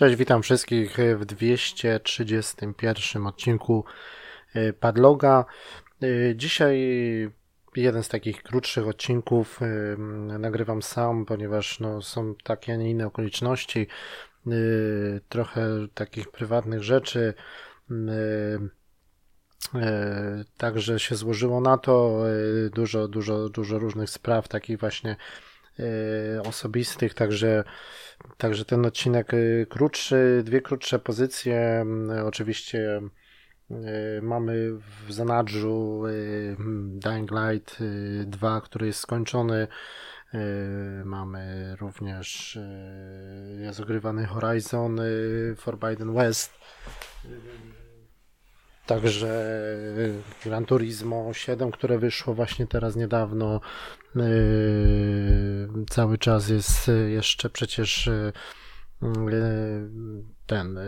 Cześć, witam wszystkich w 231 odcinku y, Padloga. Y, dzisiaj jeden z takich krótszych odcinków y, nagrywam sam, ponieważ no, są takie, a nie inne okoliczności, trochę takich prywatnych rzeczy. Także się złożyło na to dużo, dużo, dużo różnych spraw, takich właśnie osobistych, także Także ten odcinek y, krótszy, dwie krótsze pozycje. Oczywiście y, mamy w zanadrzu Dying Light 2, który jest skończony. Mamy również jest Horizon Forbidden West. Także Gran Turismo 7, które wyszło właśnie teraz niedawno, Yy, cały czas jest yy, jeszcze przecież yy, ten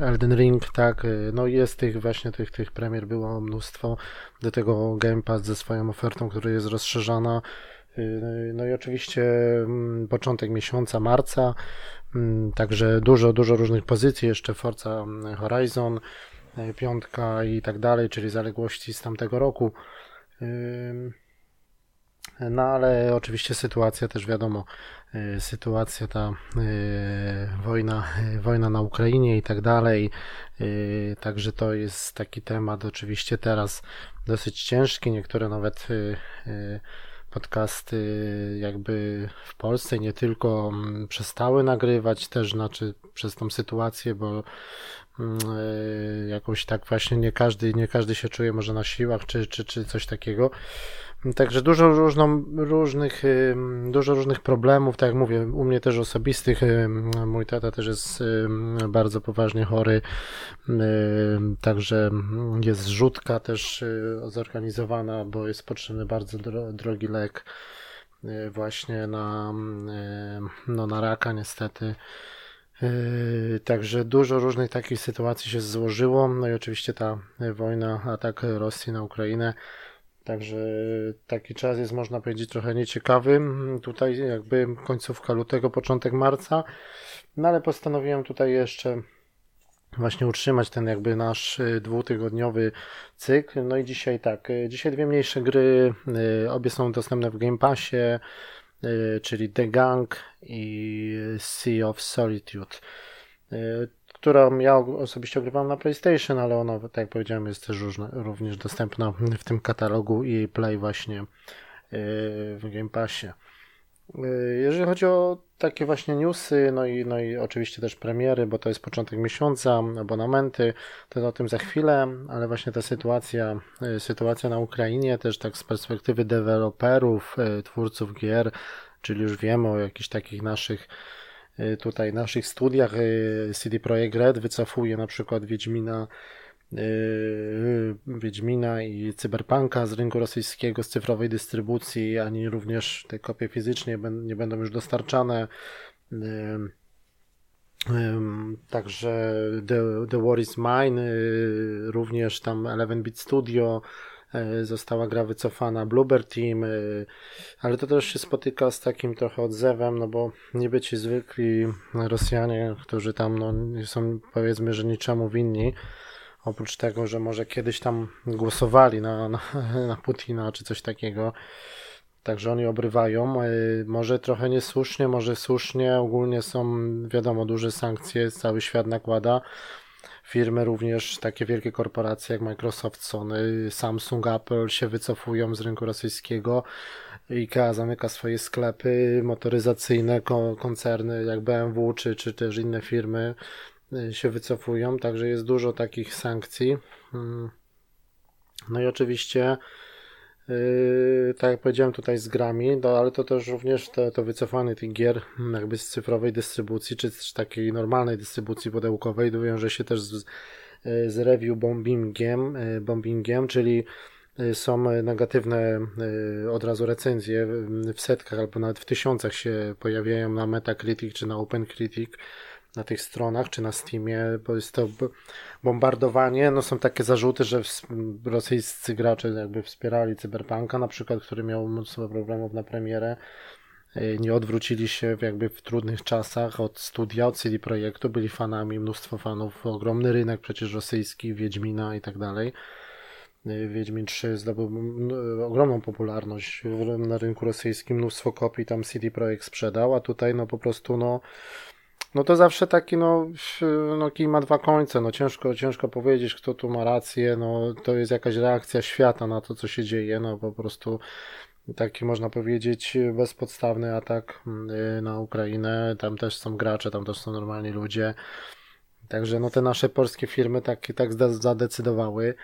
Elden Ring, tak, no jest tych właśnie tych, tych premier było mnóstwo, do tego Game Pass ze swoją ofertą, która jest rozszerzana, no i oczywiście początek miesiąca marca, także dużo, dużo różnych pozycji, jeszcze Forza Horizon, piątka i tak dalej, czyli zaległości z tamtego roku. No ale oczywiście sytuacja też wiadomo, y, sytuacja ta y, wojna, wojna na Ukrainie i tak dalej. Także to jest taki temat oczywiście teraz dosyć ciężki. Niektóre nawet podcasty jakby w Polsce nie tylko mm, przestały nagrywać też znaczy przez tą sytuację, bo jakoś tak właśnie nie każdy, nie każdy się czuje może na siłach czy, czy, czy coś takiego. Także dużo różną, różnych, dużo różnych problemów, tak jak mówię, u mnie też osobistych. Mój tata też jest bardzo poważnie chory, także jest zrzutka też zorganizowana, bo jest potrzebny bardzo drogi lek właśnie na, no, na raka niestety. Y, także dużo różnych takich sytuacji się złożyło. No i oczywiście ta wojna, atak Rosji na Ukrainę Także taki czas jest, można powiedzieć, trochę nieciekawy. Tutaj jakby końcówka lutego, początek marca. No ale postanowiłem tutaj jeszcze właśnie utrzymać ten jakby nasz y, dwutygodniowy cykl. No i dzisiaj tak, y, dzisiaj dwie mniejsze gry, y, obie są dostępne w Game Passie, czyli The Gang i Sea of Solitude którą ja osobiście ogrywam na PlayStation, ale ona, tak jak powiedziałem, jest też różna, również dostępna w tym katalogu i Play właśnie yy, w Game Passie. Yy, jeżeli chodzi o takie właśnie newsy, no i, no i oczywiście też premiery, bo to jest początek miesiąca, abonamenty, to o tym za chwilę, ale właśnie ta sytuacja, yy, sytuacja na Ukrainie też tak z perspektywy deweloperów, twórców gier, czyli już wiemy o jakichś takich naszych Y, tutaj naszych studiach y, CD Projekt Red wycofuje na przykład Wiedźmina y, Wiedźmina i Cyberpunka z rynku rosyjskiego, z cyfrowej dystrybucji, ani również te kopie fizycznie nie będą już dostarczane. Także The, The War is Mine, również tam 11-bit Studio, E, została gra wycofana, Bluebird Team, ale to też się spotyka z takim trochę odzewem, no bo niby ci zwykli Rosjanie, którzy tam no, są powiedzmy, że niczemu winni, oprócz tego, że może kiedyś tam głosowali na, na, na Putina czy coś takiego, Także oni obrywają. E, może trochę niesłusznie, może słusznie. Ogólnie są, wiadomo, duże sankcje, cały świat nakłada firmy również, takie wielkie korporacje jak Microsoft, Sony, Samsung, Apple się wycofują z rynku rosyjskiego. IKEA zamyka swoje sklepy motoryzacyjne, koncerny jak BMW czy, czy też inne firmy się wycofują, także jest dużo takich sankcji. Mm. No i oczywiście Yy, tak jak powiedziałem tutaj z grami, no, ale to też również to, to wycofanie tych gier jakby z cyfrowej dystrybucji, czy z takiej normalnej dystrybucji pudełkowej wiąże się też z, z review bombingiem, yy, bombingiem, czyli są negatywne od razu recenzje w setkach albo nawet w tysiącach się pojawiają na Metacritic czy na OpenCritic na tych stronach czy na Steamie, bo jest to bombardowanie. No są takie zarzuty, że rosyjscy gracze jakby wspierali Cyberpunka, na przykład, który miał mnóstwo problemów na premierę. nie odwrócili się jakby w trudnych czasach od studia, od CD Projektu, byli fanami, mnóstwo fanów, ogromny rynek przecież rosyjski, Wiedźmina i tak dalej. Wiedźmin 3 zdobył ogromną popularność na rynku rosyjskim, mnóstwo kopii tam CD Projekt sprzedał, a tutaj no po prostu no no to zawsze taki, no, no kij ma dwa końce, no ciężko, ciężko powiedzieć, kto tu ma rację, no to jest jakaś reakcja świata na to, co się dzieje, no po prostu taki można powiedzieć bezpodstawny atak y, na Ukrainę, tam też są gracze, tam też są normalni ludzie, także no te nasze polskie firmy tak, tak zadecydowały.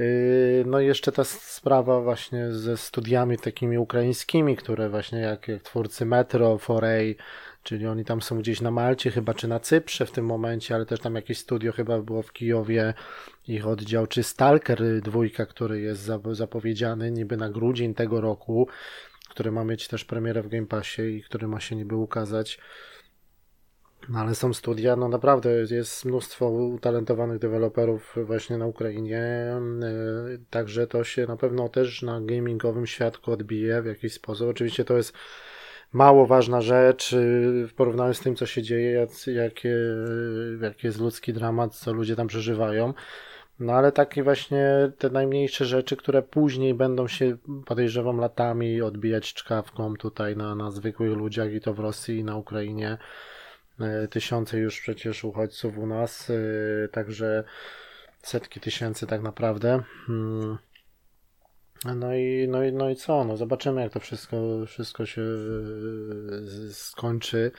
Y, no i jeszcze ta sprawa właśnie ze studiami takimi ukraińskimi, które właśnie jak, jak twórcy Metro, Foray, Czyli oni tam są gdzieś na Malcie, chyba czy na Cyprze w tym momencie, ale też tam jakieś studio chyba było w Kijowie, ich oddział, czy Stalker dwójka, który jest zapowiedziany niby na grudzień tego roku, który ma mieć też premierę w Game Passie i który ma się niby ukazać. No ale są studia, no naprawdę jest mnóstwo utalentowanych deweloperów właśnie na Ukrainie, e, także to się na pewno też na gamingowym świadku odbije w jakiś sposób. Oczywiście to jest mało ważna rzecz y, w porównaniu z tym, co się dzieje, jak, jakie, jaki jest ludzki dramat, co ludzie tam przeżywają. No ale takie właśnie te najmniejsze rzeczy, które później będą się, podejrzewam, latami odbijać czkawką tutaj na, na zwykłych ludziach i to w Rosji i na Ukrainie. E, tysiące już przecież uchodźców u nas, także setki tysięcy tak naprawdę. Hmm. No i, no, i, no i co? No zobaczymy, jak to wszystko, wszystko się e, skończy.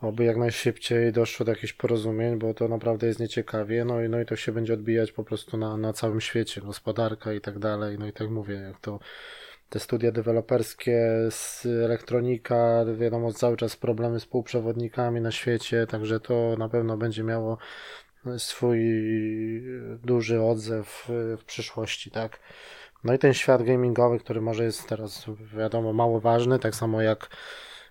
Oby jak najszybciej doszło do jakichś porozumień, bo to naprawdę jest nieciekawie. No i, no i to się będzie odbijać po prostu na, na całym świecie, gospodarka i tak dalej. No i tak mówię, jak to te studia deweloperskie, elektronika, wiadomo, cały czas problemy z półprzewodnikami na świecie, także to na pewno będzie miało swój duży odzew w przyszłości, tak? No i ten świat gamingowy, który może jest teraz, wiadomo, mało ważny, tak samo jak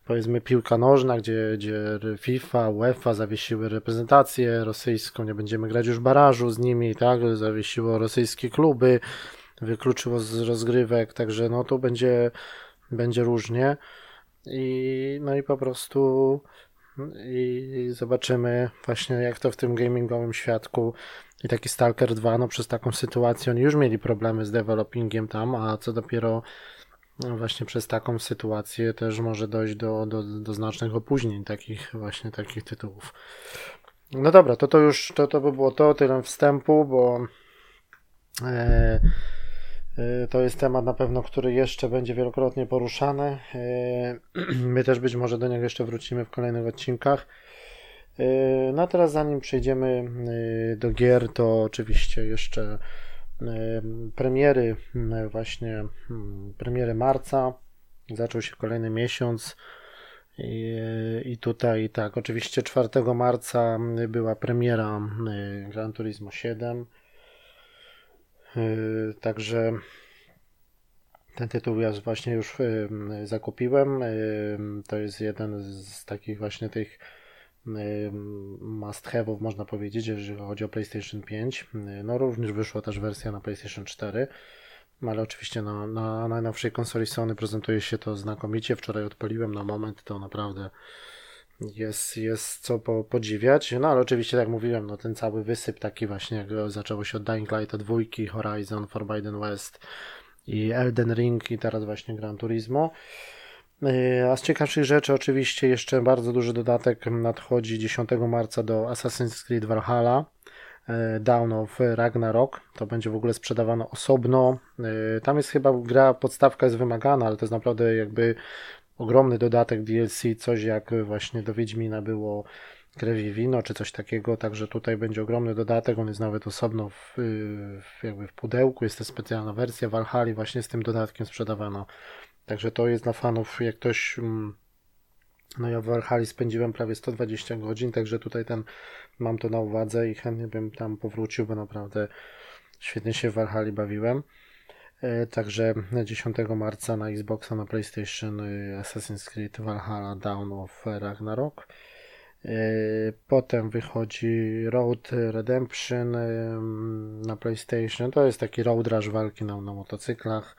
powiedzmy piłka nożna, gdzie, gdzie FIFA, UEFA zawiesiły reprezentację rosyjską, nie będziemy grać już barażu z nimi, tak, zawiesiło rosyjskie kluby, wykluczyło z rozgrywek, także no to będzie, będzie różnie. I no i po prostu i zobaczymy właśnie jak to w tym gamingowym świadku i taki Stalker 2, no przez taką sytuację oni już mieli problemy z developingiem tam, a co dopiero no właśnie przez taką sytuację też może dojść do, do, do znacznych opóźnień takich właśnie takich tytułów. No dobra, to to już to, to by było to, tyle wstępu, bo e, e, to jest temat na pewno, który jeszcze będzie wielokrotnie poruszany. E, my też być może do niego jeszcze wrócimy w kolejnych odcinkach. Yy, no a teraz zanim przejdziemy yy, do gier, to oczywiście jeszcze yy, premiery, właśnie premiery marca. Zaczął się kolejny miesiąc. I, I tutaj tak, oczywiście 4 marca była premiera Gran Turismo 7. Także ten tytuł ja właśnie już zakupiłem. To jest jeden z takich właśnie tych must have'ów można powiedzieć, jeżeli chodzi o PlayStation 5. No również wyszła też wersja na PlayStation 4, ale oczywiście na, na najnowszej konsoli Sony prezentuje się to znakomicie. Wczoraj odpaliłem na moment, to naprawdę jest, jest co po, podziwiać. No ale oczywiście, jak mówiłem, no ten cały wysyp taki właśnie, jak zaczęło się od Dying Light dwójki, Horizon, Forbidden West i Elden Ring i teraz właśnie Gran Turismo. E, a z ciekawszych rzeczy oczywiście jeszcze bardzo duży dodatek nadchodzi 10 marca do Assassin's Creed Valhalla. E, Down of Ragnarok. To będzie w ogóle sprzedawane osobno. E, tam jest chyba gra, podstawka jest wymagana, ale to jest naprawdę jakby ogromny dodatek DLC, coś jak właśnie do Wiedźmina było Krew Wino, czy coś takiego, także tutaj będzie ogromny dodatek, on jest nawet osobno w, jakby w pudełku, jest to specjalna wersja Valhalla właśnie z tym dodatkiem sprzedawano Także to jest dla fanów, jak ktoś. Mm, no ja w Valhalla spędziłem prawie 120 godzin, także tutaj ten mam to na uwadze i chętnie bym tam powrócił, bo naprawdę świetnie się w Valhalla bawiłem. E, także 10 marca na Xboxa, na PlayStation y, Assassin's Creed Valhalla Dawn of Ragnarok. E, potem wychodzi Road Redemption na PlayStation. To jest taki road rush walki na, na motocyklach.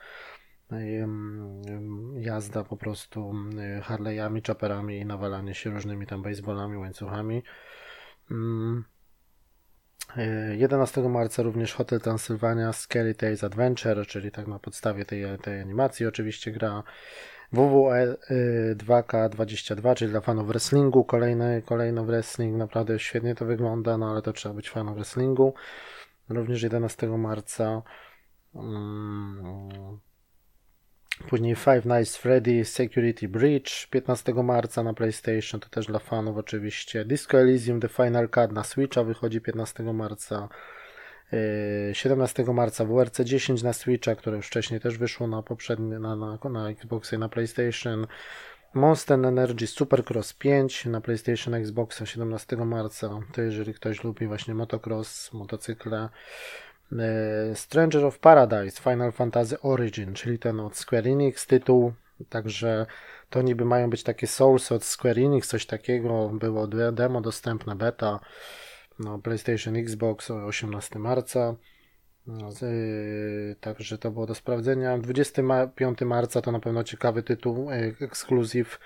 Jazda po prostu Harley'ami, chopperami i nawalanie się różnymi tam baseballami, łańcuchami. 11 marca również Hotel Transylwania Scary Tales Adventure, czyli tak na podstawie tej, tej animacji oczywiście gra WWE 2K22, czyli dla fanów wrestlingu, kolejny, kolejny wrestling, naprawdę świetnie to wygląda, no ale to trzeba być fanem wrestlingu. Również 11 marca um, Później Five Nights Freddy Security Breach 15 marca na PlayStation, to też dla fanów oczywiście. Disco Elysium The Final Cut na Switcha wychodzi 15 marca. 17 yy, marca WRC 10 na Switcha, które już wcześniej też wyszło na poprzednie, na, na, na i na PlayStation. Monster Energy Supercross 5 na PlayStation Xboxa 17 marca. To jeżeli ktoś lubi właśnie motocross, motocykle. E, Stranger of Paradise Final Fantasy Origin, czyli ten od Square Enix tytuł, także to niby mają być takie Souls od Square Enix, coś takiego, było demo dostępne, beta, no, PlayStation, Xbox 18 marca, no, yy, także to było do sprawdzenia. 25 marca to na pewno ciekawy tytuł, yy, ekskluzyw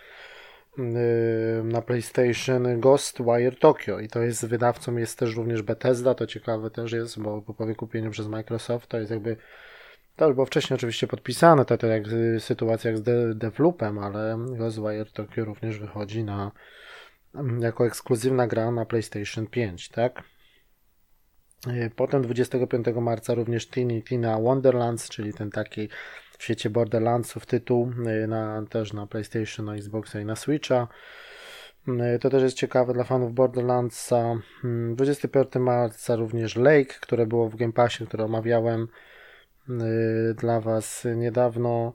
na PlayStation Ghostwire Tokyo i to jest wydawcą jest też również Bethesda, to ciekawe też jest, bo po wykupieniu przez Microsoft to jest jakby to już było wcześniej oczywiście podpisane, to, to jak sytuacja jak z de Deathloopem, ale Ghostwire Tokyo również wychodzi na jako ekskluzywna gra na PlayStation 5, tak? Potem 25 marca również Tiny Tina Wonderlands, czyli ten taki w świecie Borderlandsów tytuł, y, na, też na PlayStation, na Xboxa i na Switcha. Y, to też jest ciekawe dla fanów Borderlandsa. 25 mm, marca również Lake, które było w Game Passie, które omawiałem y, dla Was niedawno.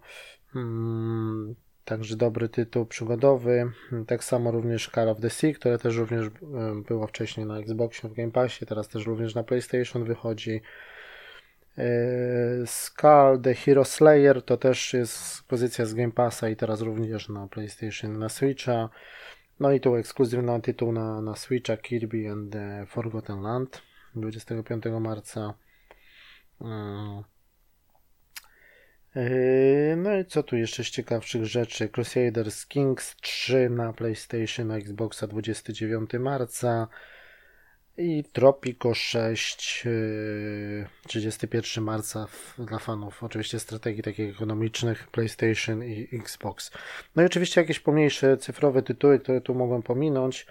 Mm, także dobry tytuł przygodowy. Tak samo również Call of the Sea, które też również było wcześniej na Xboxie w Game Passie, teraz też również na PlayStation wychodzi. Yy, Skull The Hero Slayer to też jest pozycja z Game Passa i teraz również na PlayStation, na Switcha. No i tu ekskluzywny tytuł na, na Switcha Kirby and the Forgotten Land 25 marca. Yy, yy, no i co tu jeszcze z ciekawszych rzeczy? Crusaders Kings 3 na PlayStation, na Xboxa 29 marca. I Tropico 6, 31 marca dla fanów oczywiście strategii takich ekonomicznych PlayStation i Xbox. No i oczywiście jakieś pomniejsze cyfrowe tytuły, które tu mogłem pominąć,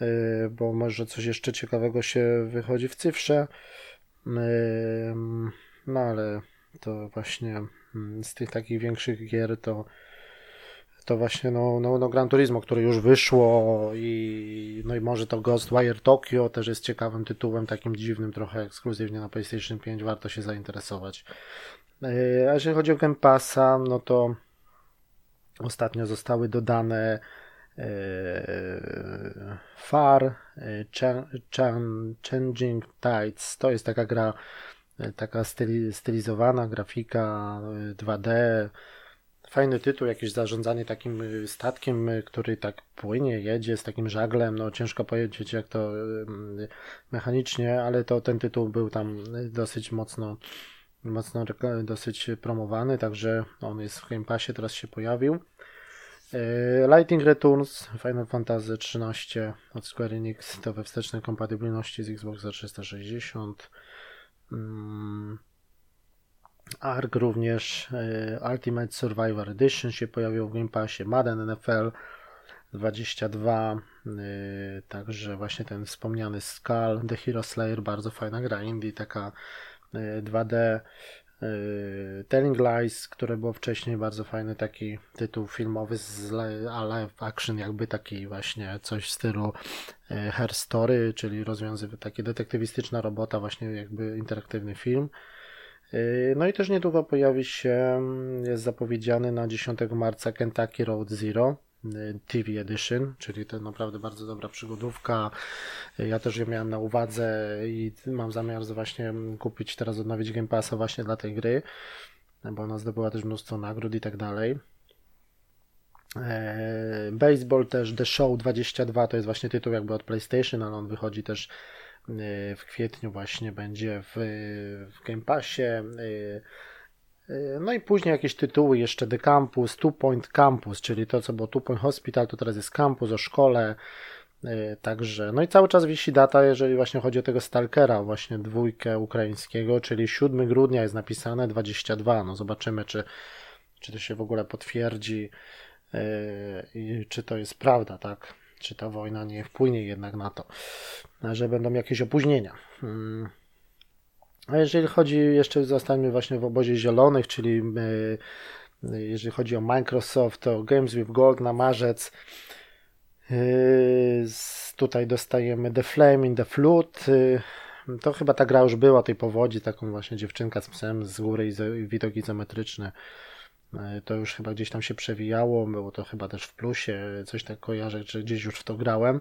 yy, bo może coś jeszcze ciekawego się wychodzi w cyfrze. Yy, no ale to właśnie mm, z tych takich większych gier to to właśnie no, no, no Gran Turismo, które już wyszło i no i może to Ghostwire Tokyo też jest ciekawym tytułem, takim dziwnym trochę ekskluzywnie na PlayStation 5, warto się zainteresować. E, a jeżeli chodzi o Game Passa, no to ostatnio zostały dodane e, Far, e, Changing Tides, to jest taka gra taka stylizowana grafika 2D, Fajny tytuł, jakieś zarządzanie takim y, statkiem, y, który tak płynie, jedzie z takim żaglem. No ciężko powiedzieć, jak to y, mechanicznie, ale to ten tytuł był tam dosyć mocno, mocno dosyć promowany, także on jest w Game Passie, teraz się pojawił. Lighting Returns Final Fantasy XIII od Square Enix to we wstecznej kompatybilności z Xbox 360. ARK również, e, Ultimate Survivor Edition się pojawił w Game Passie, Madden NFL 22, e, także właśnie ten wspomniany Skull, The Hero Slayer, bardzo fajna gra indie, taka 2D, e, Telling Lies, które było wcześniej bardzo fajny taki tytuł filmowy z live action, jakby taki właśnie coś w stylu Her Story, czyli rozwiązywy takie detektywistyczna robota, właśnie jakby interaktywny film. Yy, no i też niedługo pojawi się, mm, jest zapowiedziany na 10 marca Kentucky Road Zero yy, TV Edition, czyli to naprawdę bardzo dobra przygodówka. Yy, ja też ją miałem na uwadze i mam zamiar właśnie kupić teraz, odnowić Game Passa właśnie dla tej gry, bo ona zdobyła też mnóstwo nagród i tak dalej. Baseball też The Show 22 to jest właśnie tytuł jakby od PlayStation, ale on wychodzi też w kwietniu właśnie będzie w, w Game Passie. No i później jakieś tytuły, jeszcze The Campus, Two Point Campus, czyli to, co było Two Point Hospital, to teraz jest Campus o szkole. Także, no i cały czas wisi data, jeżeli właśnie chodzi o tego Stalkera, właśnie dwójkę ukraińskiego, czyli 7 grudnia jest napisane 22. No zobaczymy, czy, czy to się w ogóle potwierdzi i czy to jest prawda, tak? Czy ta wojna nie wpłynie jednak na to, że będą jakieś opóźnienia. Hmm. A jeżeli chodzi, jeszcze zostańmy właśnie w obozie zielonych, czyli e, jeżeli chodzi o Microsoft, to Games with Gold na marzec. E, tutaj dostajemy The Flame in the Flood. E, to chyba ta gra już była, tej powodzi, taką właśnie dziewczynka z psem z góry i widok izometryczny. To już chyba gdzieś tam się przewijało, było to chyba też w plusie, coś tak kojarzę, że gdzieś już w to grałem.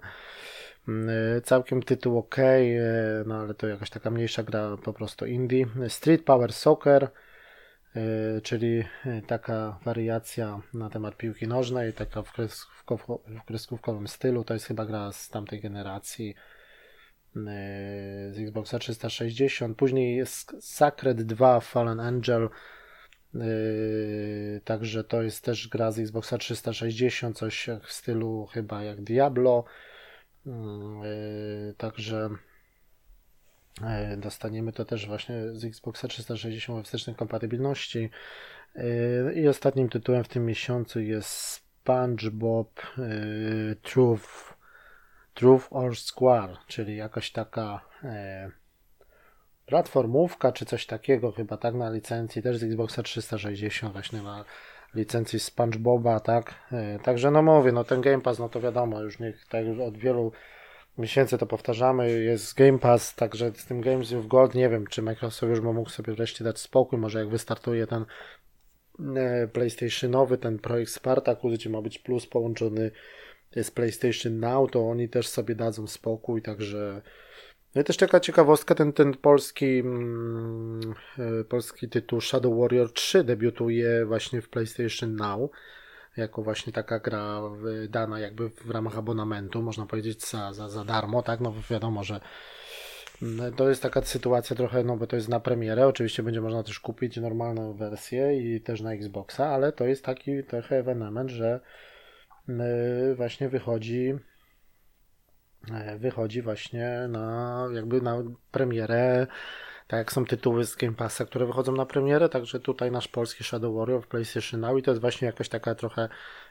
Mm, całkiem tytuł ok, e, no ale to jakaś taka mniejsza gra, po prostu indie. Street Power Soccer, e, czyli taka wariacja na temat piłki nożnej, taka w, w kreskówkowym stylu. To jest chyba gra z tamtej generacji z Xboxa 360. Później jest Sacred 2 Fallen Angel. Także to jest też gra z Xboxa 360, coś w stylu chyba jak Diablo. Mm, e, także e, dostaniemy to też właśnie z Xboxa 360 we wstecznej kompatybilności. E, I ostatnim tytułem w tym miesiącu jest SpongeBob Truth, Truth or Square, czyli jakaś taka platformówka czy coś takiego, chyba tak na licencji, też z Xboxa 360 właśnie na licencji SpongeBoba, tak? E, także no mówię, no ten Game Pass, no to wiadomo, już niech tak już od wielu miesięcy to powtarzamy, jest Game Pass, także z tym Games with Gold nie wiem, czy Microsoft już mógł sobie wreszcie dać spokój, może jak wystartuje ten e, PlayStationowy, ten projekt Spartacus, gdzie ma być plus połączony z PlayStation Now, to oni też sobie dadzą spokój, także no i też taka ciekawostka, ten, ten polski, mm, e, polski tytuł Shadow Warrior 3 debiutuje właśnie w PlayStation Now, jako właśnie taka gra dana jakby w ramach abonamentu, można powiedzieć za, za, za darmo, tak? No wiadomo, że mm, to jest taka sytuacja trochę, no bo to jest na premierę, oczywiście będzie można też kupić normalną wersję i też na Xboxa, ale to jest taki trochę ewenement, że mm, właśnie wychodzi E, wychodzi właśnie na jakby na premierę, tak jak są tytuły z Game Passa, które wychodzą na premierę, także tutaj nasz polski Shadow Warrior w PlayStation Now i to jest właśnie jakaś taka trochę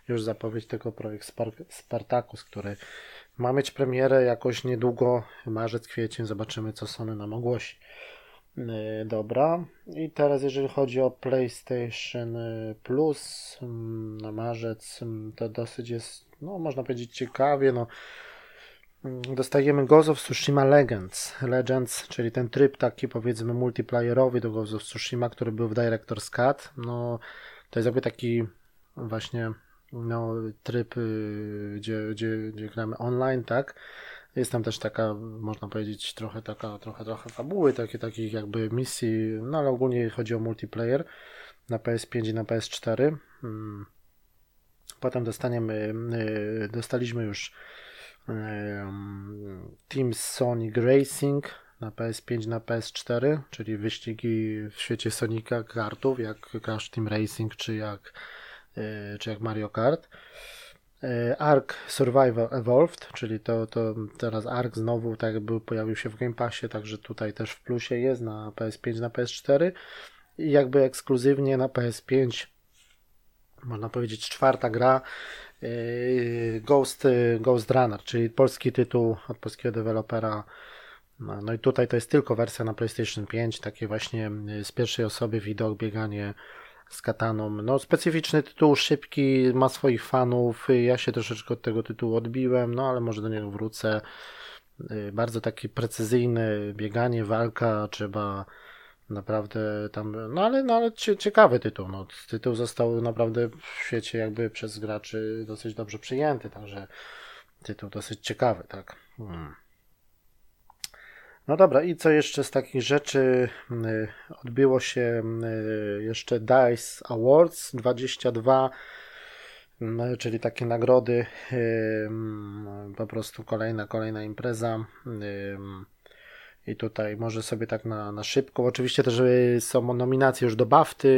już zapowiedź tego projekt Spartacus, który ma mieć premierę jakoś niedługo, marzec, kwiecień, zobaczymy co Sony nam ogłosi. E, dobra, i teraz jeżeli chodzi o PlayStation Plus mm, na marzec, mm, to dosyć jest, no można powiedzieć ciekawie, no dostajemy Ghost of Tsushima Legends. Legends, czyli ten tryb taki powiedzmy multiplayerowy do Ghost of Tsushima, który był w Director's Cut. No, to jest jakby taki właśnie no, tryb, y, gdzie, gdzie, gdzie gramy online, tak? Jest tam też taka, można powiedzieć, trochę taka, trochę, trochę fabuły, takie, takich jakby misji, no ale ogólnie chodzi o multiplayer na PS5 i na PS4. Hmm. Potem dostaniemy, y, dostaliśmy już Team Sonic Racing na PS5, na PS4, czyli wyścigi w świecie Sonika kartów, jak Crash Team Racing, czy jak, e, czy jak Mario Kart. E, Ark Survival Evolved, czyli to, to teraz Ark znowu tak jakby pojawił się w Game Passie, także tutaj też w plusie jest na PS5, na PS4 i jakby ekskluzywnie na PS5 można powiedzieć czwarta gra Ghost, yy, Ghost Runner, czyli polski tytuł od polskiego dewelopera. No, no i tutaj to jest tylko wersja na PlayStation 5, takie właśnie yy, z pierwszej osoby widok, bieganie z kataną. No specyficzny tytuł, szybki, ma swoich fanów. Ja się troszeczkę od tego tytułu odbiłem, no ale może do niego wrócę. Bardzo taki precyzyjny bieganie, walka, trzeba naprawdę tam, no ale, no ale ciekawy tytuł, no, tytuł został naprawdę w świecie jakby przez graczy dosyć dobrze przyjęty, także tytuł dosyć ciekawy, tak. Hmm. No dobra, i co jeszcze z takich rzeczy hmm, odbyło się hmm, jeszcze DICE Awards 22, czyli takie nagrody, po prostu kolejna, kolejna impreza I tutaj może sobie tak na, na szybko. Oczywiście też są nominacje już do BAFTY,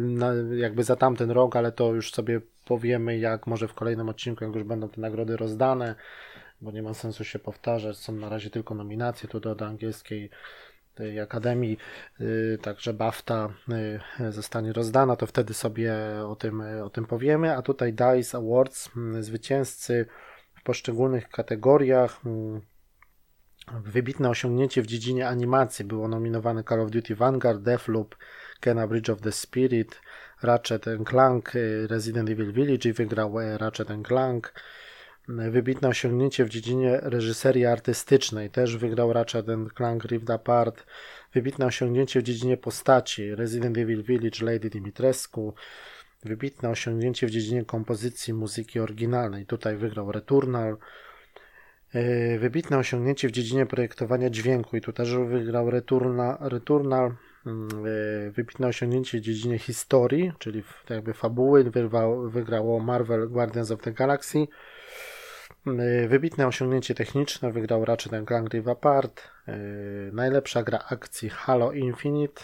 na, jakby za tamten rok, ale to już sobie powiemy, jak może w kolejnym odcinku, jak już będą te nagrody rozdane, bo nie ma sensu się powtarzać. Są na razie tylko nominacje tu do, do angielskiej tej Akademii, y, także BAFTA y, zostanie rozdana, to wtedy sobie o tym, o tym powiemy. A tutaj DICE Awards, y, zwycięzcy w poszczególnych kategoriach. Wybitne osiągnięcie w dziedzinie animacji było nominowane Call of Duty Vanguard, Deathloop, Kena Bridge of the Spirit, Ratchet Clank, Resident Evil Village i wygrał Ratchet Clank. Wybitne osiągnięcie w dziedzinie reżyserii artystycznej. Też wygrał Ratchet Clank Rift Apart. Wybitne osiągnięcie w dziedzinie postaci. Resident Evil Village Lady Dimitrescu. Wybitne osiągnięcie w dziedzinie kompozycji muzyki oryginalnej. Tutaj wygrał Returnal. E, wybitne osiągnięcie w dziedzinie projektowania dźwięku i tu też wygrał Returnal. Returnal. Mm, e, wybitne osiągnięcie w dziedzinie historii, czyli jakby fabuły. Wygrał, wygrało Marvel Guardians of the Galaxy. Y, wybitne osiągnięcie techniczne wygrał Ratchet Clank Rift Apart. Najlepsza gra akcji Halo Infinite.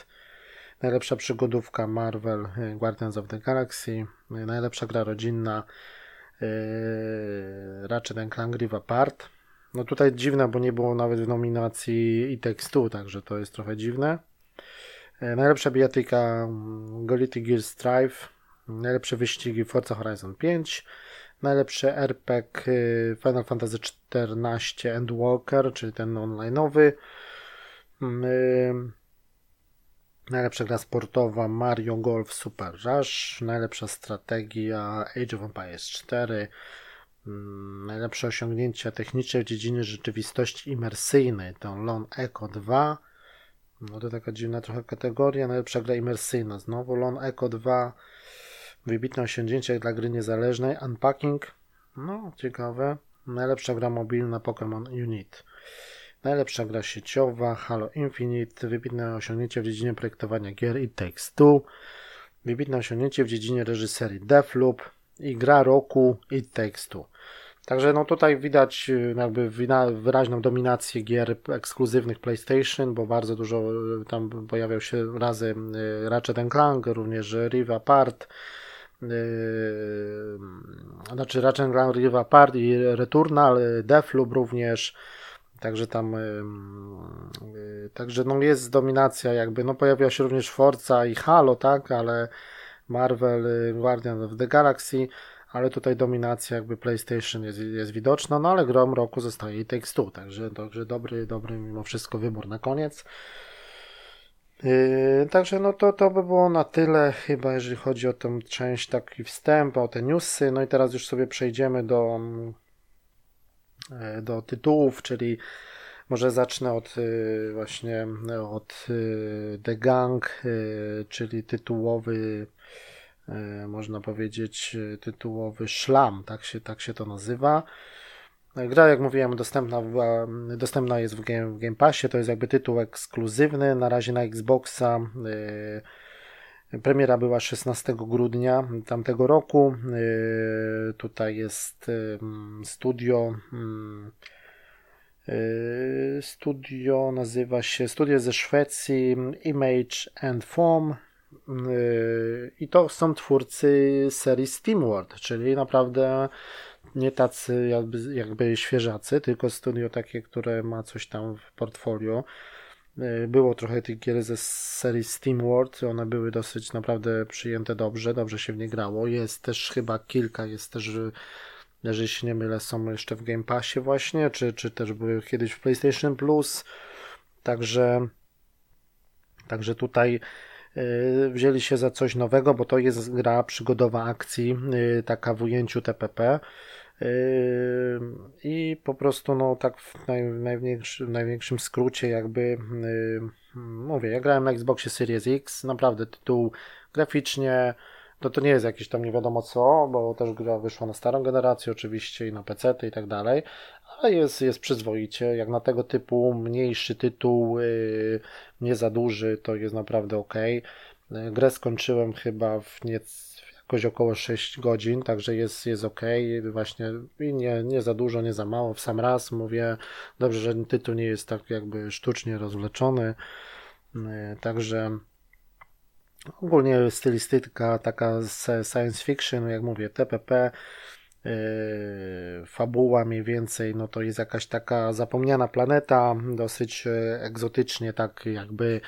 Najlepsza przygodówka Marvel Guardians of the Galaxy. Najlepsza gra rodzinna Ratchet Clank Rift Apart. No tutaj dziwne, bo nie było nawet w nominacji i tekstu, także to jest trochę dziwne. Najlepsza bijatyka mm, Golity Gear Strive. Najlepsze wyścigi Forza Horizon 5 najlepszy RPG Final Fantasy XIV Endwalker, czyli ten online'owy. Mm, y, najlepsza gra sportowa Mario Golf Super Rush. Najlepsza strategia Age of Empires 4. Mm, najlepsze osiągnięcia techniczne w dziedzinie rzeczywistości imersyjnej to Lone Echo 2. No to taka dziwna trochę kategoria. Najlepsza gra imersyjna. Znowu Lone Echo 2. Wybitne osiągnięcie dla gry niezależnej. Unpacking. No, ciekawe. Najlepsza gra mobilna Pokémon Unit. Najlepsza gra sieciowa Halo Infinite. Wybitne osiągnięcie w dziedzinie projektowania gier It Takes Two. Wybitne osiągnięcie w dziedzinie reżyserii Deathloop i gra roku It Takes Two. Także no tutaj widać y, jakby wyraźną dominację gier ekskluzywnych PlayStation, bo bardzo dużo y, tam pojawiał się razy y, Ratchet Clank, również Riva Apart, Yy, znaczy Ratchet Clank Rift Apart i Returnal, Deathloop również, także tam yy, także no jest dominacja jakby, no pojawia się również Forza i Halo, tak, ale Marvel, y, Guardian of the Galaxy, ale tutaj dominacja jakby PlayStation jest, jest widoczna, no ale grom roku zostaje i Takes Two, także, także dobry, dobry mimo wszystko wybór na koniec. Yy, także no to, to by było na tyle chyba, jeżeli chodzi o tę część, taki wstęp, o te newsy. No i teraz już sobie przejdziemy do, yy, do tytułów, czyli może zacznę od yy, właśnie od The Gang, czyli tytułowy można powiedzieć tytułowy szlam, tak się, tak się to nazywa. Gra, jak mówiłem, dostępna, była, dostępna jest w Game, w Game Passie. To jest jakby tytuł ekskluzywny. Na razie na Xboxa. Premiera była 16 grudnia tamtego roku. Tutaj jest studio. Studio nazywa się Studio ze Szwecji Image and Form. Yy, I to są twórcy serii SteamWorld, czyli naprawdę nie tacy jakby, jakby świeżacy, tylko studio takie, które ma coś tam w portfolio. E, było trochę tych gier ze serii SteamWorld, one były dosyć naprawdę przyjęte dobrze, dobrze się w nie grało. Jest też chyba kilka, jest też, jeżeli się nie mylę, są jeszcze w Game Passie właśnie, czy, czy też były kiedyś w PlayStation Plus. Także, także tutaj wzięli się za coś nowego, bo to jest gra przygodowa akcji, e, taka w ujęciu TPP. Yy, I po prostu, no tak w naj, największym, największym skrócie, jakby mówię, ja grałem na Xboxie Series X, naprawdę tytuł graficznie, to to nie jest jakieś tam nie wiadomo co, bo też gra wyszła na starą generację oczywiście i na PC i tak dalej, ale jest, jest przyzwoicie, jak na tego typu mniejszy tytuł, yy, nie za duży, to jest naprawdę ok. Grę skończyłem chyba w nieco jakoś około 6 godzin, także jest, jest ok. Właśnie nie, nie za dużo, nie za mało. W sam raz mówię, dobrze, że tytuł nie jest tak jakby sztucznie rozwleczony. E, także ogólnie stylistyka taka science fiction, jak mówię, TPP, yy, fabuła mniej więcej, no to jest jakaś taka zapomniana planeta, dosyć e, egzotycznie, tak jakby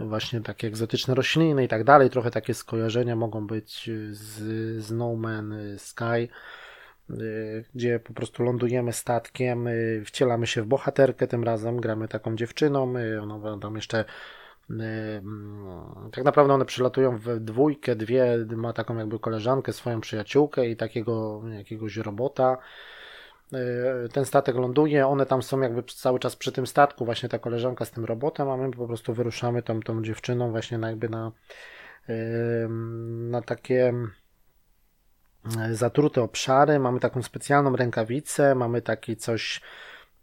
właśnie takie egzotyczne rośliny i tak dalej, trochę takie skojarzenia mogą być z, z No Man's Sky, gdzie po prostu lądujemy statkiem, wcielamy się w bohaterkę tym razem, gramy taką dziewczyną, ona tam jeszcze tak naprawdę one przylatują w dwójkę, dwie, ma taką jakby koleżankę, swoją przyjaciółkę i takiego jakiegoś robota. Y, ten statek ląduje, one tam są jakby cały czas przy tym statku, właśnie ta koleżanka z tym robotem, a my po prostu wyruszamy tą, tą dziewczyną właśnie na jakby na, na takie zatrute obszary, mamy taką specjalną rękawicę, mamy taki coś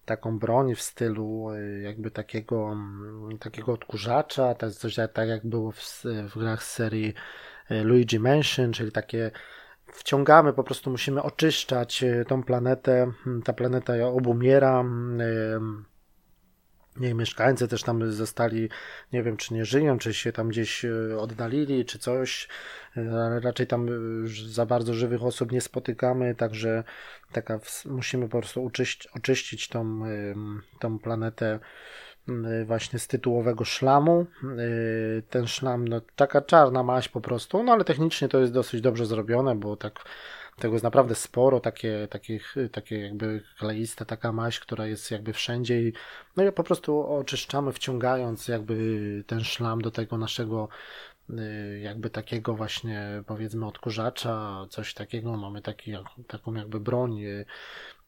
taką broń w stylu y, jakby takiego, mm, takiego odkurzacza, jest coś tak jak było w, w grach z serii y, Luigi Mansion, czyli takie wciągamy, po prostu musimy oczyszczać y, tą planetę, mm, ta planeta obumiera, mm, nie, mieszkańcy też tam zostali, nie wiem, czy nie żyją, czy się tam gdzieś e, oddalili, czy coś, ale raczej tam e, za bardzo żywych osób nie spotykamy, także taka musimy po prostu oczyścić tą, tą planetę właśnie z tytułowego szlamu. E, ten szlam, no taka czarna maść po prostu, no ale technicznie to jest dosyć dobrze zrobione, bo tak tego jest naprawdę sporo, takie, takich, takie jakby kleiste, taka maść, która jest jakby wszędzie i no i po prostu oczyszczamy, wciągając jakby ten szlam do tego naszego y, jakby takiego właśnie powiedzmy odkurzacza, coś takiego, mamy taki, taką jakby broń, y,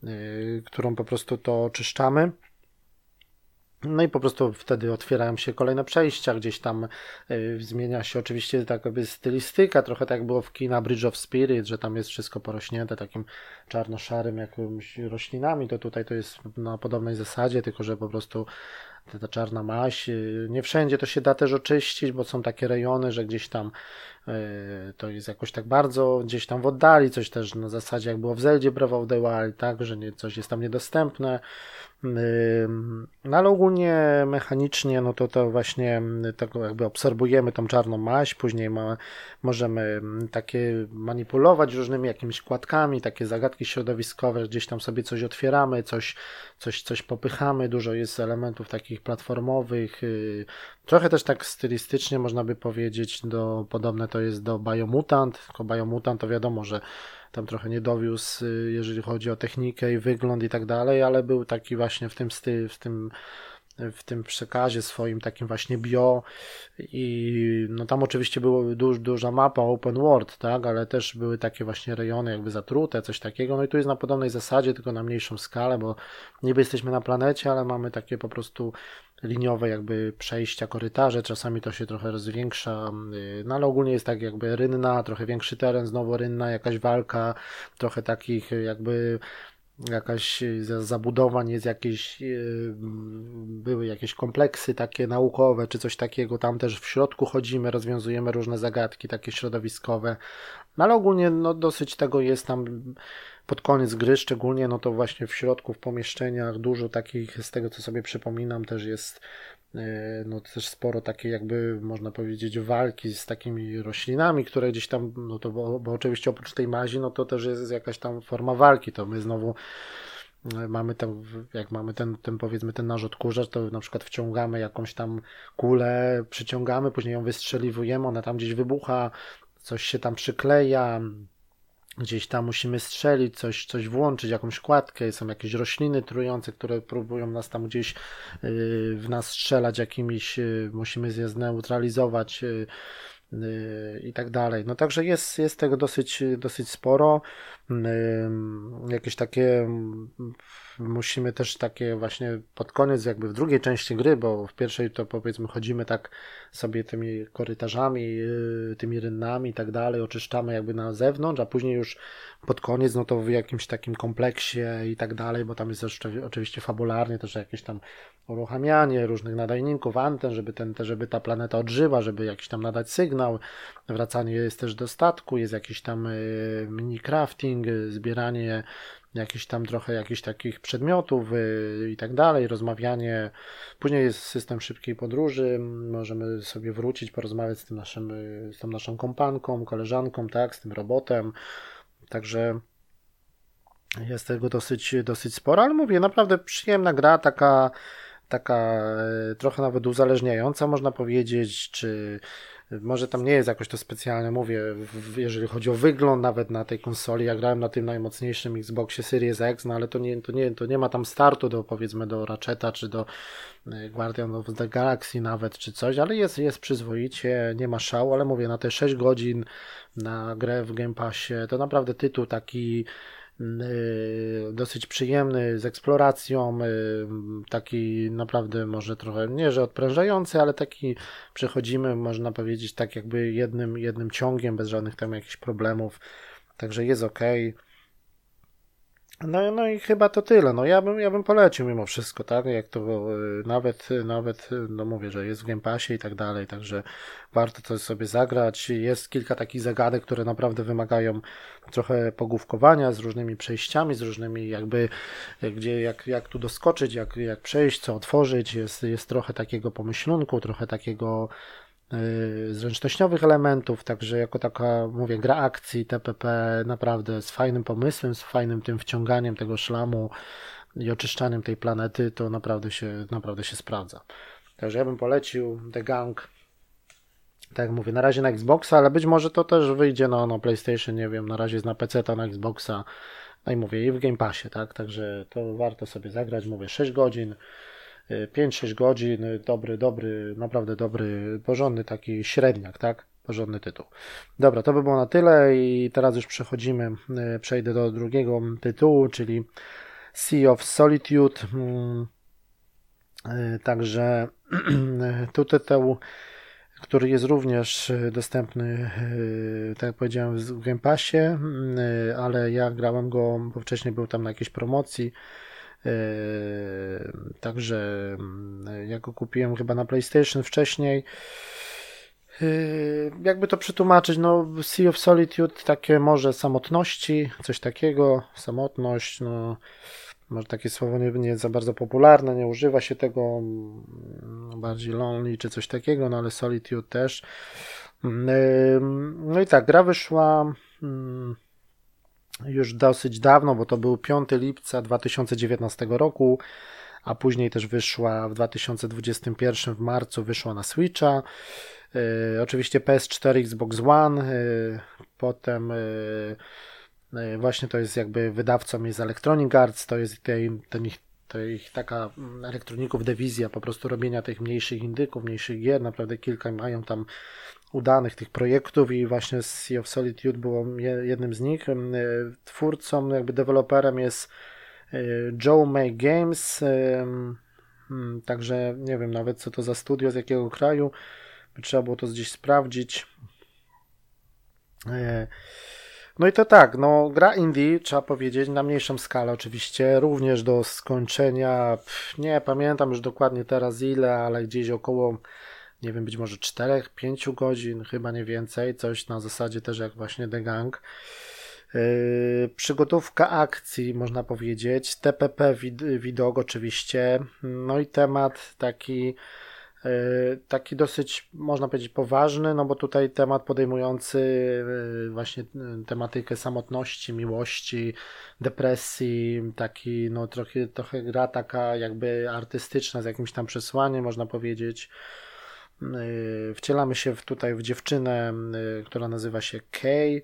y, którą po prostu to oczyszczamy. No i po prostu wtedy otwierają się kolejne przejścia, gdzieś tam y, zmienia się oczywiście tak jakby stylistyka, trochę tak było w kina Bridge of Spirit, że tam jest wszystko porośnięte takim czarno-szarym jakimiś roślinami, to tutaj to jest na podobnej zasadzie, tylko że po prostu ta czarna maś, y, nie wszędzie to się da też oczyścić, bo są takie rejony, że gdzieś tam to jest jakoś tak bardzo gdzieś tam w oddali, coś też na zasadzie jak było w Zeldzie Breath of the Wild, tak, że nie, coś jest tam niedostępne, no ale ogólnie mechanicznie, no to to właśnie tego jakby obserwujemy tą czarną maść, później ma, możemy takie manipulować różnymi jakimiś kładkami, takie zagadki środowiskowe, gdzieś tam sobie coś otwieramy, coś, coś, coś popychamy, dużo jest elementów takich platformowych, y, trochę też tak stylistycznie można by powiedzieć, do, podobne to jest do Biomutant, tylko Biomutant to wiadomo, że tam trochę nie dowiózł, y, jeżeli chodzi o technikę i wygląd i tak dalej, ale był taki właśnie w tym w tym w tym przekazie swoim takim właśnie bio i no tam oczywiście była duż, duża mapa open world, tak, ale też były takie właśnie rejony jakby zatrute, coś takiego, no i tu jest na podobnej zasadzie, tylko na mniejszą skalę, bo niby jesteśmy na planecie, ale mamy takie po prostu liniowe jakby przejścia, korytarze, czasami to się trochę rozwiększa, y, no ale ogólnie jest tak jakby rynna, trochę większy teren, znowu rynna, jakaś walka, trochę takich jakby jakaś zabudowań, jest jakieś, y, były jakieś kompleksy takie naukowe, czy coś takiego, tam też w środku chodzimy, rozwiązujemy różne zagadki takie środowiskowe, no ale ogólnie no, dosyć tego jest tam pod koniec gry szczególnie, no to właśnie w środku, w pomieszczeniach dużo takich, z tego co sobie przypominam, też jest e, no też sporo takiej jakby można powiedzieć walki z takimi roślinami, które gdzieś tam, no to bo, bo oczywiście oprócz tej mazi, no to też jest jakaś tam forma walki, to my znowu e, mamy ten, jak mamy ten, ten powiedzmy ten nasz odkurzacz, to na przykład wciągamy jakąś tam kulę, przyciągamy, później ją wystrzeliwujemy, ona tam gdzieś wybucha, coś się tam przykleja, gdzieś tam musimy strzelić, coś, coś włączyć, jakąś kładkę, są jakieś rośliny trujące, które próbują nas tam gdzieś y, w nas strzelać jakimiś, y, musimy je zneutralizować y, i tak dalej. No także jest, jest tego dosyć, dosyć sporo. Jakieś takie musimy też takie właśnie pod koniec, jakby w drugiej części gry, bo w pierwszej to powiedzmy chodzimy tak sobie tymi korytarzami, y, tymi rynnami i tak dalej, oczyszczamy jakby na zewnątrz, a później już pod koniec, no to w jakimś takim kompleksie i tak dalej, bo tam jest oczywiście fabularnie też jakieś tam uruchamianie różnych nadajników, anten, żeby, ten, żeby ta planeta odżyła, żeby jakiś tam nadać sygnał, wracanie jest też do statku, jest jakiś tam y, mini crafting, zbieranie jakichś tam trochę jakichś takich przedmiotów y, i tak dalej, rozmawianie. Później jest system szybkiej podróży, możemy sobie wrócić, porozmawiać z tym naszym, y, z tą naszą kompanką, koleżanką, tak, z tym robotem. Także jest tego dosyć, dosyć sporo, ale mówię, naprawdę przyjemna gra, taka, taka y, trochę nawet uzależniająca, można powiedzieć, czy może tam nie jest jakoś to specjalne, mówię, jeżeli chodzi o wygląd nawet na tej konsoli, ja grałem na tym najmocniejszym Xboxie Series X, no ale to nie, to nie, to nie ma tam startu do powiedzmy do Ratcheta czy do e, Guardian of the Galaxy nawet czy coś, ale jest, jest przyzwoicie, nie ma szału, ale mówię, na te 6 godzin na grę w Game Passie, to naprawdę tytuł taki dosyć przyjemny, z eksploracją, y, taki naprawdę może trochę, nie że odprężający, ale taki przechodzimy, można powiedzieć, tak jakby jednym, jednym ciągiem, bez żadnych tam jakichś problemów, także jest ok. No, no i chyba to tyle. No ja bym, ja bym polecił mimo wszystko, tak? Jak to y, nawet, nawet, no mówię, że jest w Game Passie i tak dalej, także warto to sobie zagrać. Jest kilka takich zagadek, które naprawdę wymagają trochę pogłówkowania z różnymi przejściami, z różnymi jakby, gdzie, jak, jak tu doskoczyć, jak, jak przejść, co otworzyć. Jest, jest trochę takiego pomyślunku, trochę takiego zręcznościowych elementów, także jako taka, mówię, gra akcji TPP naprawdę z fajnym pomysłem, z fajnym tym wciąganiem tego szlamu i oczyszczaniem tej planety, to naprawdę się, naprawdę się sprawdza. Także ja bym polecił The Gang, tak jak mówię, na razie na Xboxa, ale być może to też wyjdzie na, na PlayStation, nie wiem, na razie jest na PC, to na Xboxa, no i mówię, i w Game Passie, tak, także to warto sobie zagrać, mówię, 6 godzin, 5-6 godzin, dobry, dobry, naprawdę dobry, porządny taki średniak, tak? Porządny tytuł. Dobra, to by było na tyle i teraz już przechodzimy, e, przejdę do drugiego tytułu, czyli Sea of Solitude. Mm, e, także tu tytuł, który jest również dostępny, e, tak jak powiedziałem, w Game Passie, mm, ale ja grałem go, bo wcześniej był tam na jakiejś promocji także mm, ja go kupiłem chyba na PlayStation wcześniej. Yy, jakby to przetłumaczyć, no Sea of Solitude, takie może samotności, coś takiego, samotność, no może takie słowo nie, nie za bardzo popularne, nie używa się tego, mm, bardziej lonely czy coś takiego, no ale Solitude też. Yy, no i tak, gra wyszła mm, już dosyć dawno, bo to był 5 lipca 2019 roku, a później też wyszła w 2021 w marcu wyszła na Switcha. Yy, oczywiście PS4, Xbox One, yy, potem yy, właśnie to jest jakby wydawcą jest Electronic Arts, to jest ten ich, to ich taka mm, elektroników dewizja po prostu robienia tych mniejszych indyków, mniejszych gier, naprawdę kilka mają tam udanych tych projektów i właśnie Sea of Solitude było jednym z nich. E, twórcą, jakby deweloperem jest e, Joe May Games, e, hmm, także nie wiem nawet co to za studio, z jakiego kraju, trzeba było to gdzieś sprawdzić. No i to tak, no gra indie, trzeba powiedzieć, na mniejszą skalę oczywiście, również do skończenia, nie pamiętam już dokładnie teraz ile, ale gdzieś około nie wiem, być może 4-5 godzin, chyba nie więcej, coś na zasadzie też jak właśnie The Gang. Yy, przygotówka akcji, można powiedzieć, TPP widok oczywiście, no i temat taki yy, taki dosyć, można powiedzieć, poważny, no bo tutaj temat podejmujący yy, właśnie tematykę samotności, miłości, depresji, taki, no trochę, trochę gra taka jakby artystyczna z jakimś tam przesłaniem, można powiedzieć. Y, wcielamy się tutaj w dziewczynę, y, która nazywa się Kay.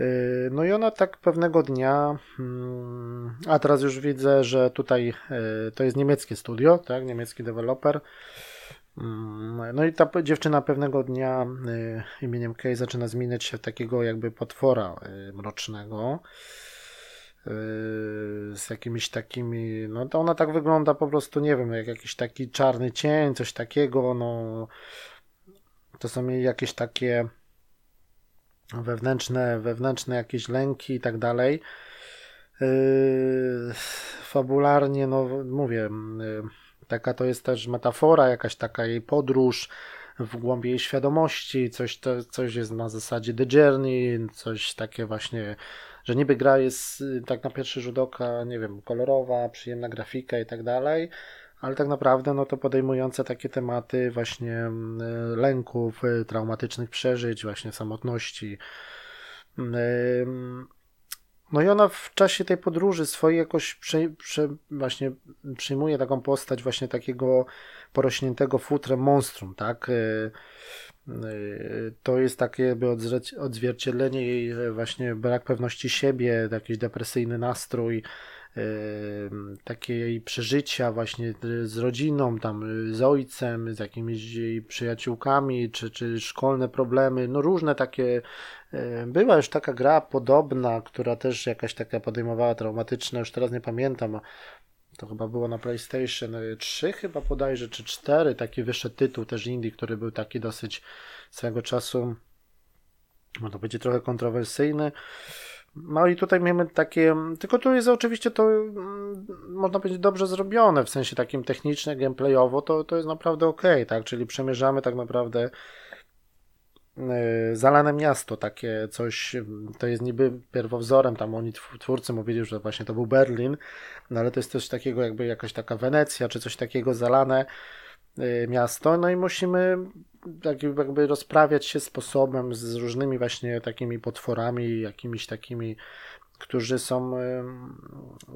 Y, no i ona tak pewnego dnia, mm, a teraz już widzę, że tutaj to jest niemieckie studio, tak, niemiecki deweloper. Mm, no i ta dziewczyna pewnego dnia imieniem Kay zaczyna zmieniać się w takiego jakby potwora mrocznego. Z jakimiś takimi, no to ona tak wygląda po prostu, nie wiem, jak jakiś taki czarny cień, coś takiego, no to są jej jakieś takie wewnętrzne, wewnętrzne jakieś lęki i tak dalej. Yy, fabularnie, no mówię, yy, taka to jest też metafora, jakaś taka jej podróż w głębi jej świadomości, coś, to, coś jest na zasadzie The Journey, coś takie właśnie, że niby gra jest yy, tak na pierwszy rzut oka, nie wiem, kolorowa, przyjemna grafika i tak dalej, ale tak naprawdę no to podejmujące takie tematy właśnie mm, lęków, y, traumatycznych przeżyć, właśnie samotności. Mm, no i ona w czasie tej podróży swojej jakoś prze, prze, właśnie przyjmuje taką postać właśnie takiego porośniętego futrem monstrum, tak? Y, y, to jest takie jakby odzwierciedlenie jej właśnie brak pewności siebie, jakiś depresyjny nastrój, takie jej przeżycia właśnie z rodziną, tam z ojcem, z jakimiś jej przyjaciółkami, czy, czy szkolne problemy, no różne takie. Była już taka gra podobna, która też jakaś taka podejmowała traumatyczna, już teraz nie pamiętam, to chyba było na PlayStation 3 chyba podajże, czy 4, taki wyższy tytuł też indie, który był taki dosyć swego czasu, no to będzie trochę kontrowersyjny. No i tutaj mamy takie, tylko tu jest oczywiście to, mm, można powiedzieć, dobrze zrobione, w sensie takim technicznym, gameplayowo, to, to jest naprawdę ok, tak, czyli przemierzamy tak naprawdę zalane miasto, takie coś, to jest niby pierwowzorem, tam oni twórcy mówili, że właśnie to był Berlin, no ale to jest też takiego jakby jakaś taka Wenecja, czy coś takiego zalane e, miasto, no i musimy tak jakby rozprawiać się sposobem z różnymi właśnie takimi potworami, jakimiś takimi, którzy są,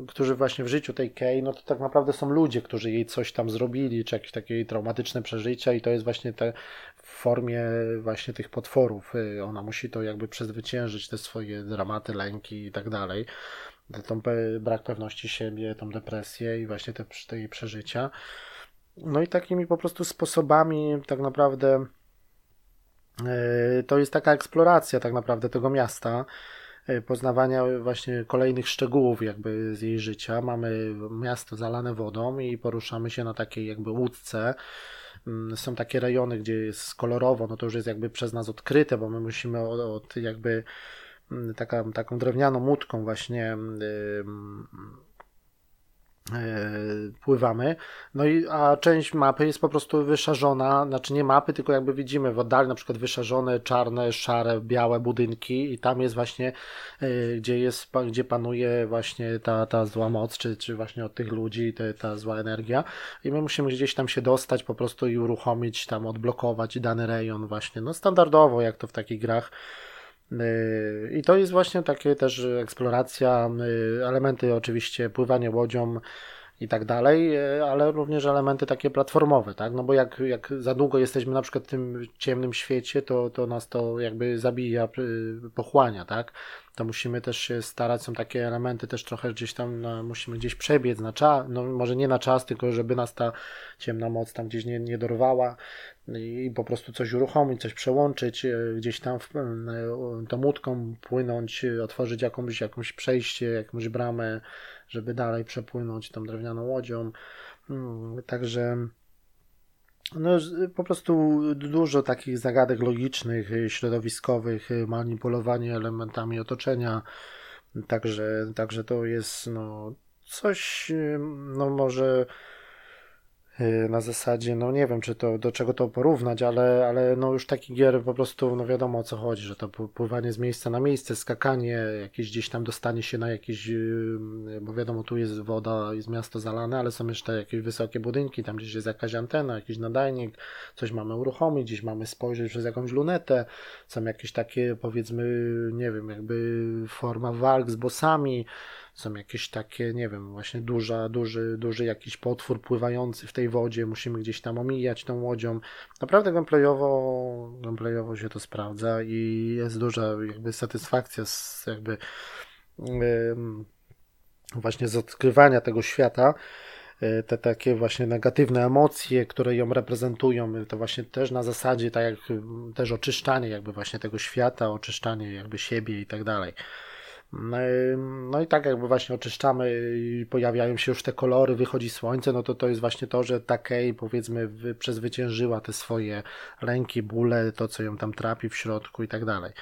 którzy właśnie w życiu tej Kay, no to tak naprawdę są ludzie, którzy jej coś tam zrobili, czy jakieś takie traumatyczne przeżycia i to jest właśnie te w formie właśnie tych potworów. Y, ona musi to jakby przezwyciężyć, te swoje dramaty, lęki i tak dalej. Tą brak pewności siebie, tą depresję i właśnie te, te jej przeżycia. No i takimi po prostu sposobami tak naprawdę e, to jest taka eksploracja tak naprawdę tego miasta, poznawania właśnie kolejnych szczegółów jakby z jej życia. Mamy miasto zalane wodą i poruszamy się na takiej jakby łódce. Mm, są takie rejony, gdzie jest kolorowo, no to już jest jakby przez nas odkryte, bo my musimy od, od jakby mm, taka, taką drewnianą łódką właśnie yy, E, pływamy. No i a część mapy jest po prostu wyszarzona, znaczy nie mapy, tylko jakby widzimy w oddali na przykład wyszarzone czarne, szare, białe budynki i tam jest właśnie, e, gdzie jest, gdzie panuje właśnie ta, ta zła moc, czy, czy właśnie od tych ludzi te, ta zła energia i my musimy gdzieś tam się dostać po prostu i uruchomić, tam odblokować dany rejon właśnie, no standardowo jak to w takich grach i to jest właśnie takie też eksploracja, y, elementy oczywiście pływanie łodzią i tak dalej, y, ale również elementy takie platformowe, tak? No bo jak, jak za długo jesteśmy na przykład w tym ciemnym świecie, to, to nas to jakby zabija, y, pochłania, tak? To musimy też się starać, są takie elementy też trochę gdzieś tam, no, musimy gdzieś przebiec na czas, no może nie na czas, tylko żeby nas ta ciemna moc tam gdzieś nie, nie dorwała, i po prostu coś uruchomić, coś przełączyć, e, gdzieś tam w, e, tą łódką płynąć, e, otworzyć jakąś, jakąś przejście, jakąś bramę, żeby dalej przepłynąć tą drewnianą łodzią. Mm, także no, po prostu dużo takich zagadek logicznych, środowiskowych, manipulowanie elementami otoczenia. Także, także to jest no, coś, no może Y, na zasadzie, no nie wiem, czy to do czego to porównać, ale, ale no już taki gier po prostu, no wiadomo o co chodzi, że to pływanie z miejsca na miejsce, skakanie, jakieś gdzieś tam dostanie się na jakieś, y, bo wiadomo, tu jest woda, jest miasto zalane, ale są jeszcze jakieś wysokie budynki, tam gdzieś jest jakaś antena, jakiś nadajnik, coś mamy uruchomić, gdzieś mamy spojrzeć przez jakąś lunetę, są jakieś takie, powiedzmy, nie wiem, jakby forma walk z bossami, są jakieś takie, nie wiem, właśnie duża, duży, duży jakiś potwór pływający w tej wodzie, musimy gdzieś tam omijać tą łodzią. Naprawdę gameplayowo, gameplayowo się to sprawdza i jest duża jakby satysfakcja z jakby yy, właśnie z odkrywania tego świata e, te takie właśnie negatywne emocje, które ją reprezentują, to właśnie też na zasadzie tak jak też oczyszczanie jakby właśnie tego świata, oczyszczanie jakby siebie i tak dalej. No, no i tak jakby właśnie oczyszczamy i pojawiają się już te kolory, wychodzi słońce, no to to jest właśnie to, że Takei powiedzmy przezwyciężyła te swoje lęki, bóle, to co ją tam trapi w środku i tak dalej.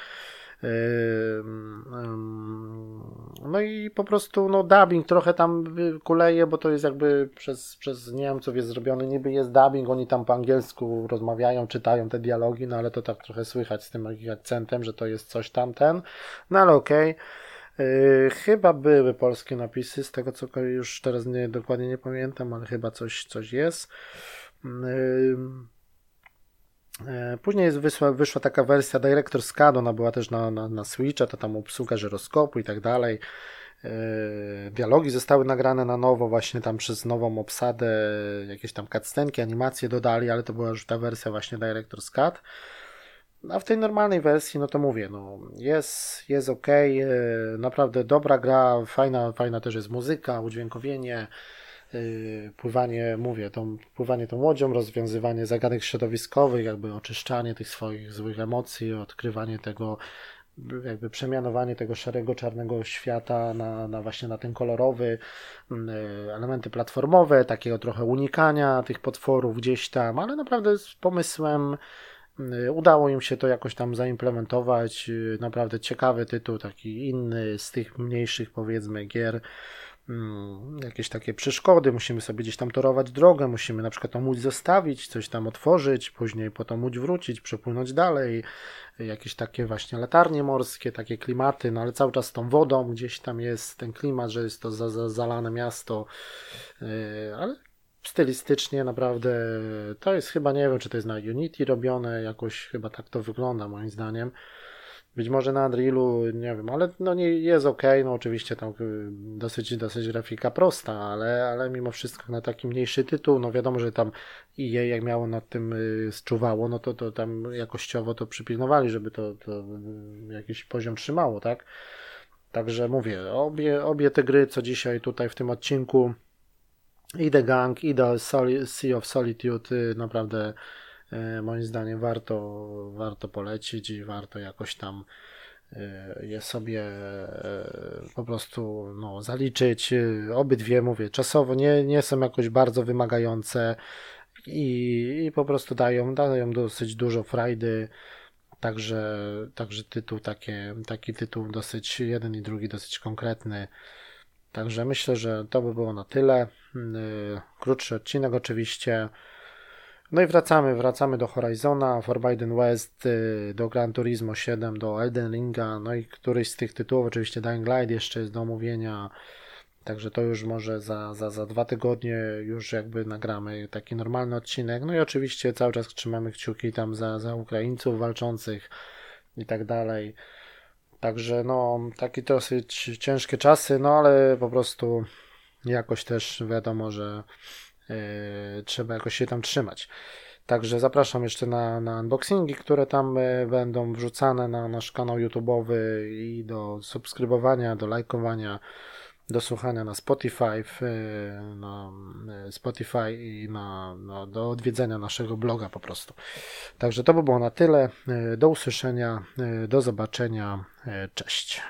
No i po prostu no dubbing trochę tam kuleje, bo to jest jakby przez, przez Niemców jest zrobiony, niby jest dubbing, oni tam po angielsku rozmawiają, czytają te dialogi, no ale to tak trochę słychać z tym akcentem, że to jest coś tamten, no ale okej. Okay. Chyba były polskie napisy, z tego co już teraz nie, dokładnie nie pamiętam, ale chyba coś, coś jest. E, później jest wyszła, wyszła taka wersja Director's Cut, ona była też na, na, na Switcha, to tam obsługa żyroskopu i tak dalej. E, dialogi zostały nagrane na nowo, właśnie tam przez nową obsadę, jakieś tam cutscenki, animacje dodali, ale to była już ta wersja właśnie Director's Cut. A w tej normalnej wersji, no to mówię, no jest, jest ok, e, naprawdę dobra gra, fajna, fajna też jest muzyka, udźwiękowienie, Y, pływanie, mówię, tą, pływanie tą łodzią, rozwiązywanie zagadek środowiskowych, jakby oczyszczanie tych swoich złych emocji, odkrywanie tego, jakby przemianowanie tego szarego, czarnego świata na, na właśnie na ten kolorowy, y, elementy platformowe, takiego trochę unikania tych potworów gdzieś tam, ale naprawdę z pomysłem udało im się to jakoś tam zaimplementować. Naprawdę ciekawy tytuł, taki inny z tych mniejszych powiedzmy gier Mm, jakieś takie przeszkody, musimy sobie gdzieś tam torować drogę, musimy na przykład tą łódź zostawić, coś tam otworzyć, później po tą łódź wrócić, przepłynąć dalej, jakieś takie właśnie latarnie morskie, takie klimaty, no ale cały czas tą wodą gdzieś tam jest ten klimat, że jest to za, za, zalane miasto, yy, ale stylistycznie naprawdę to jest chyba, nie wiem, czy to jest na Unity robione, jakoś chyba tak to wygląda moim zdaniem. Być może na Unrealu, nie wiem, ale no nie jest ok, no oczywiście tam y, dosyć, dosyć grafika prosta, ale, ale mimo wszystko na taki mniejszy tytuł, no wiadomo, że tam EA jak miało nad tym y, zczuwało, no to, to tam jakościowo to przypilnowali, żeby to, to y, jakiś poziom trzymało, tak? Także mówię, obie, obie te gry, co dzisiaj tutaj w tym odcinku i The Gang, i The Sea of Solitude naprawdę E, moim zdaniem warto, warto polecić i warto jakoś tam e, je sobie po prostu no, zaliczyć. Obydwie, mówię, czasowo nie, nie są jakoś bardzo wymagające i, i po prostu dają, dają dosyć dużo frajdy. Także, także tytuł takie, taki tytuł dosyć, jeden i drugi dosyć konkretny. Także myślę, że to by było na tyle. Krótszy odcinek oczywiście. No i wracamy, wracamy do Horizona, Forbidden West, y, do Gran Turismo 7, do Elden Ringa, no i któryś z tych tytułów, oczywiście Dying Light jeszcze jest do omówienia, także to już może za, za, za dwa tygodnie już jakby nagramy taki normalny odcinek, no i oczywiście cały czas trzymamy kciuki tam za, za Ukraińców walczących i tak dalej. Także no, takie dosyć ciężkie czasy, no ale po prostu jakoś też wiadomo, że E, trzeba jakoś się tam trzymać. Także zapraszam jeszcze na, na unboxingi, które tam e, będą wrzucane na nasz kanał YouTube'owy i do subskrybowania, do lajkowania, do słuchania na Spotify, e, na Spotify i na, na, do odwiedzenia naszego bloga po prostu. Także to by było na tyle. Do usłyszenia, do zobaczenia. Cześć.